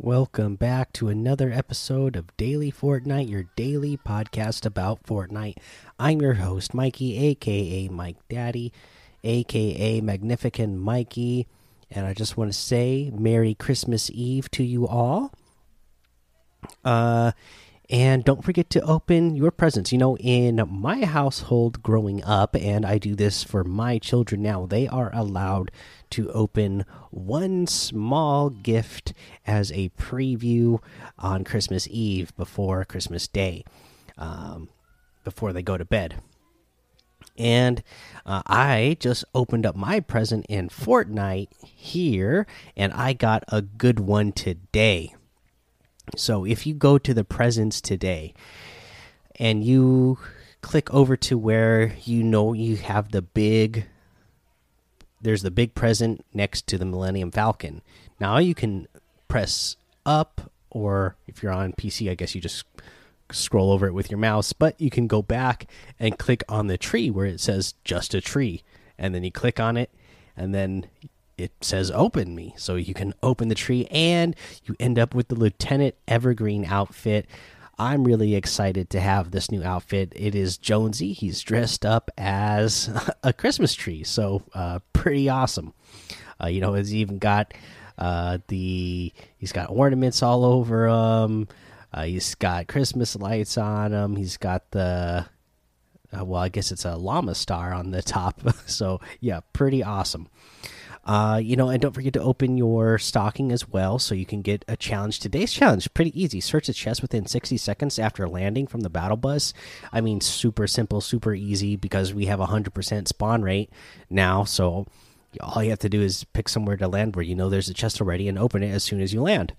Welcome back to another episode of Daily Fortnite, your daily podcast about Fortnite. I'm your host, Mikey, aka Mike Daddy, aka Magnificent Mikey, and I just want to say Merry Christmas Eve to you all. Uh, and don't forget to open your presents. You know, in my household growing up, and I do this for my children now, they are allowed to open one small gift as a preview on Christmas Eve before Christmas Day, um, before they go to bed. And uh, I just opened up my present in Fortnite here, and I got a good one today. So if you go to the presents today and you click over to where you know you have the big there's the big present next to the Millennium Falcon. Now you can press up or if you're on PC, I guess you just scroll over it with your mouse, but you can go back and click on the tree where it says just a tree and then you click on it and then it says open me. So you can open the tree and you end up with the lieutenant evergreen outfit. I'm really excited to have this new outfit. It is jonesy. He's dressed up as a christmas tree. So uh, pretty awesome. Uh, you know he's even got uh, the he's got ornaments all over him. Uh, he's got christmas lights on him. He's got the uh, well i guess it's a llama star on the top. So yeah pretty awesome uh, you know, and don't forget to open your stocking as well so you can get a challenge. Today's challenge pretty easy. Search the chest within 60 seconds after landing from the battle bus. I mean, super simple, super easy because we have a 100% spawn rate now. So all you have to do is pick somewhere to land where you know there's a chest already and open it as soon as you land.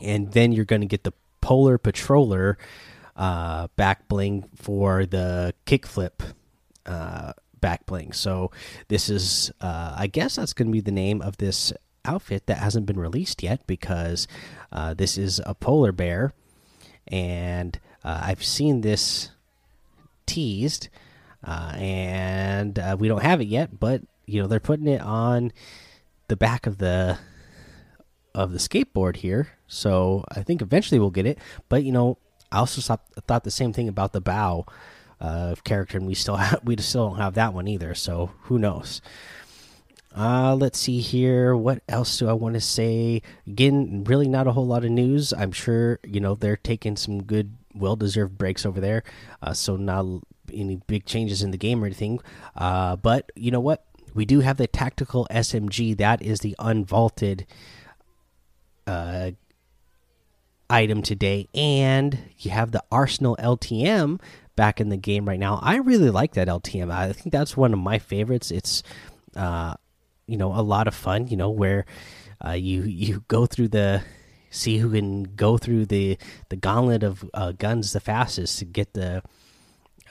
And then you're going to get the Polar Patroller uh, back bling for the kickflip. Uh, back bling. So this is, uh, I guess that's going to be the name of this outfit that hasn't been released yet because uh, this is a polar bear, and uh, I've seen this teased, uh, and uh, we don't have it yet. But you know they're putting it on the back of the of the skateboard here, so I think eventually we'll get it. But you know, I also thought the same thing about the bow uh, character, and we still have, we still don't have that one either. So who knows? Uh, let's see here. What else do I want to say? Again, really not a whole lot of news. I'm sure you know they're taking some good, well-deserved breaks over there. Uh, so not any big changes in the game or anything. Uh, but you know what? We do have the tactical SMG. That is the unvaulted uh, item today, and you have the Arsenal LTM back in the game right now. I really like that LTM. I think that's one of my favorites. It's uh, you know a lot of fun. You know where uh, you you go through the see who can go through the the gauntlet of uh, guns the fastest to get the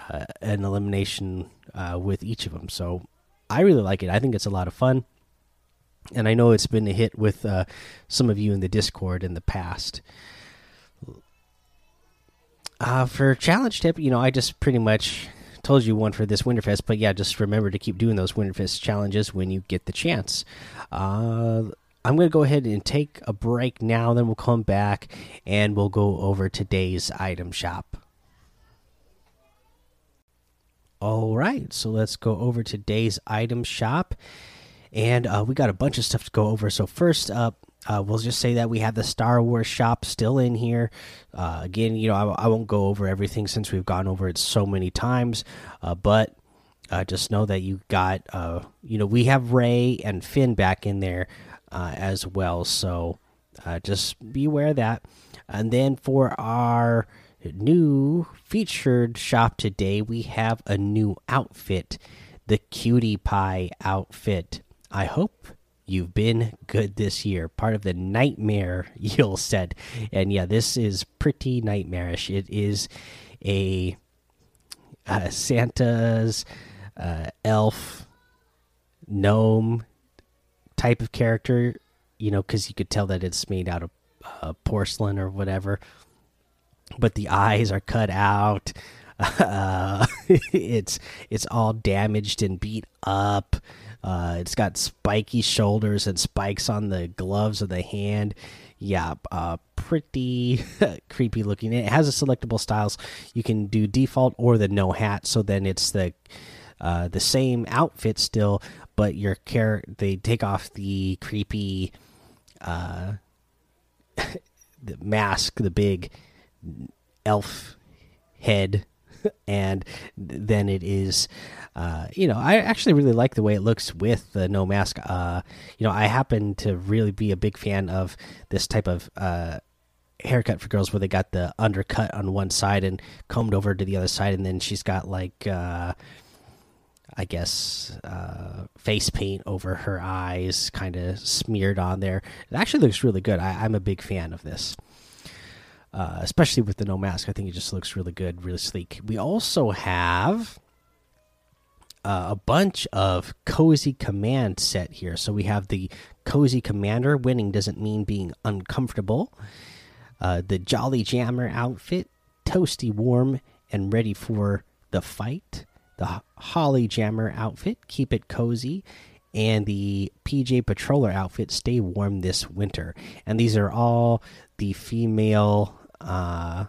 uh, an elimination uh, with each of them. So I really like it. I think it's a lot of fun. And I know it's been a hit with uh, some of you in the Discord in the past. Uh, for challenge tip, you know, I just pretty much told you one for this Winterfest, but yeah, just remember to keep doing those Winterfest challenges when you get the chance. Uh, I'm going to go ahead and take a break now, then we'll come back and we'll go over today's item shop. All right, so let's go over today's item shop. And uh, we got a bunch of stuff to go over. So, first up, uh, we'll just say that we have the Star Wars shop still in here. Uh, again, you know, I, I, won't go over everything since we've gone over it so many times, uh, but uh, just know that you got, uh, you know, we have Rey and Finn back in there uh, as well. So just be aware of that. And then for our new featured shop today, we have a new outfit the Cutie Pie outfit. I hope you've been good this year. Part of the nightmare you'll said, and yeah, this is pretty nightmarish. It is a Santa's uh, elf gnome type of character. You know, because you could tell that it's made out of uh, porcelain or whatever, but the eyes are cut out. Uh, it's it's all damaged and beat up Uh, it's got spiky shoulders and spikes on the gloves of the hand. Yeah, uh, pretty creepy looking. It has a selectable styles. You can do default or the no hat. So then it's the uh, the same outfit still, but your care they take off the creepy uh, the mask, the big elf head, and then it is. Uh, you know, I actually really like the way it looks with the no mask. Uh, you know, I happen to really be a big fan of this type of uh, haircut for girls where they got the undercut on one side and combed over to the other side, and then she's got like. Uh, I guess uh, face paint over her eyes, kind of smeared on there. It actually looks really good. I, am a big fan of this, uh, especially with the no mask. I think it just looks really good, really sleek. We also have uh, a bunch of cozy command set here. So we have the cozy commander. Winning doesn't mean being uncomfortable. Uh, the jolly jammer outfit, toasty warm and ready for the fight the Holly Jammer outfit, keep it cozy, and the PJ Patroller outfit, stay warm this winter. And these are all the female uh,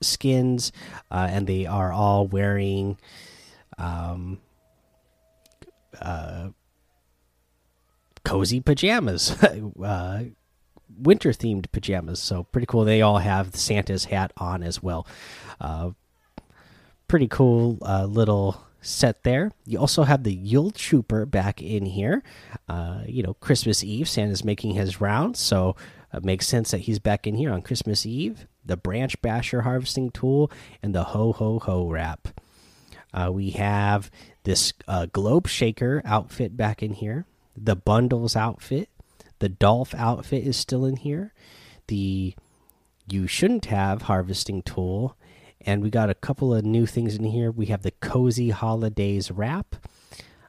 skins, uh, and they are all wearing um, uh, cozy pajamas. uh, winter themed pajamas so pretty cool they all have santa's hat on as well uh, pretty cool uh, little set there. You also have the Yule Trooper back in here. You know, Christmas Eve, Santa's making his rounds, so it makes sense that he's back in here on Christmas Eve. The Branch Basher harvesting tool and the Ho Ho Ho wrap. Uh, we have this uh, Globe Shaker outfit back in here. The Bundles outfit. The Dolph outfit is still in here. The You Shouldn't Have harvesting tool and we got a couple of new things in here. We have the Cozy Holidays wrap.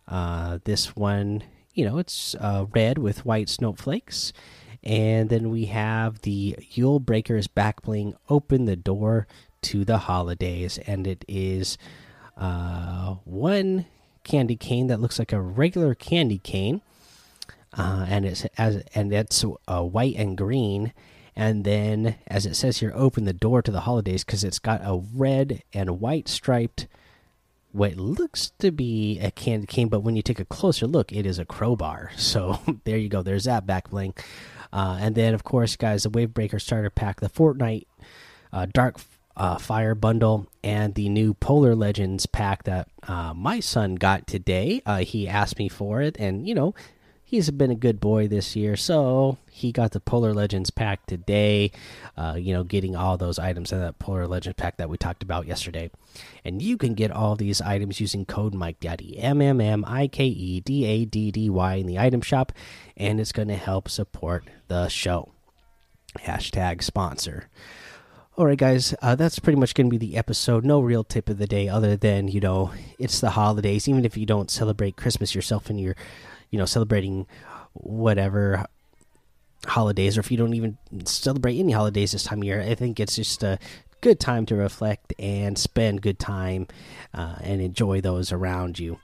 Uh, this one, you know, it's uh, red with white snowflakes. And then we have the Yule Breakers back bling. Open the door to the holidays. And it is uh, one candy cane that looks like a regular candy cane. Uh, and it's as and it's uh, white and green and then as it says here open the door to the holidays because it's got a red and white striped what looks to be a candy cane but when you take a closer look it is a crowbar so there you go there's that back bling uh, and then of course guys the wavebreaker starter pack the fortnite uh, dark uh, fire bundle and the new polar legends pack that uh, my son got today. Uh, he asked me for it and you know he's been a good boy this year. So he got the Polar Legends pack today. Uh, you know, getting all those items in that Polar Legends pack that we talked about yesterday. And you can get all these items using code Mike Daddy M M M I K E D A D D Y in the item shop, and it's going to help support the show. Hashtag sponsor. All right, guys, uh, that's pretty much going to be the episode. No real tip of the day other than, you know, it's the holidays. Even if you don't celebrate Christmas yourself and you're you know celebrating whatever holidays or if you don't even celebrate any holidays this time of year i think it's just a good time to reflect and spend good time uh, and enjoy those around you.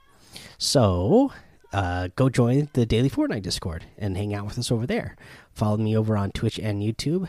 So uh, go join the daily fortnite discord and hang out with us over there. Follow me over on twitch and youtube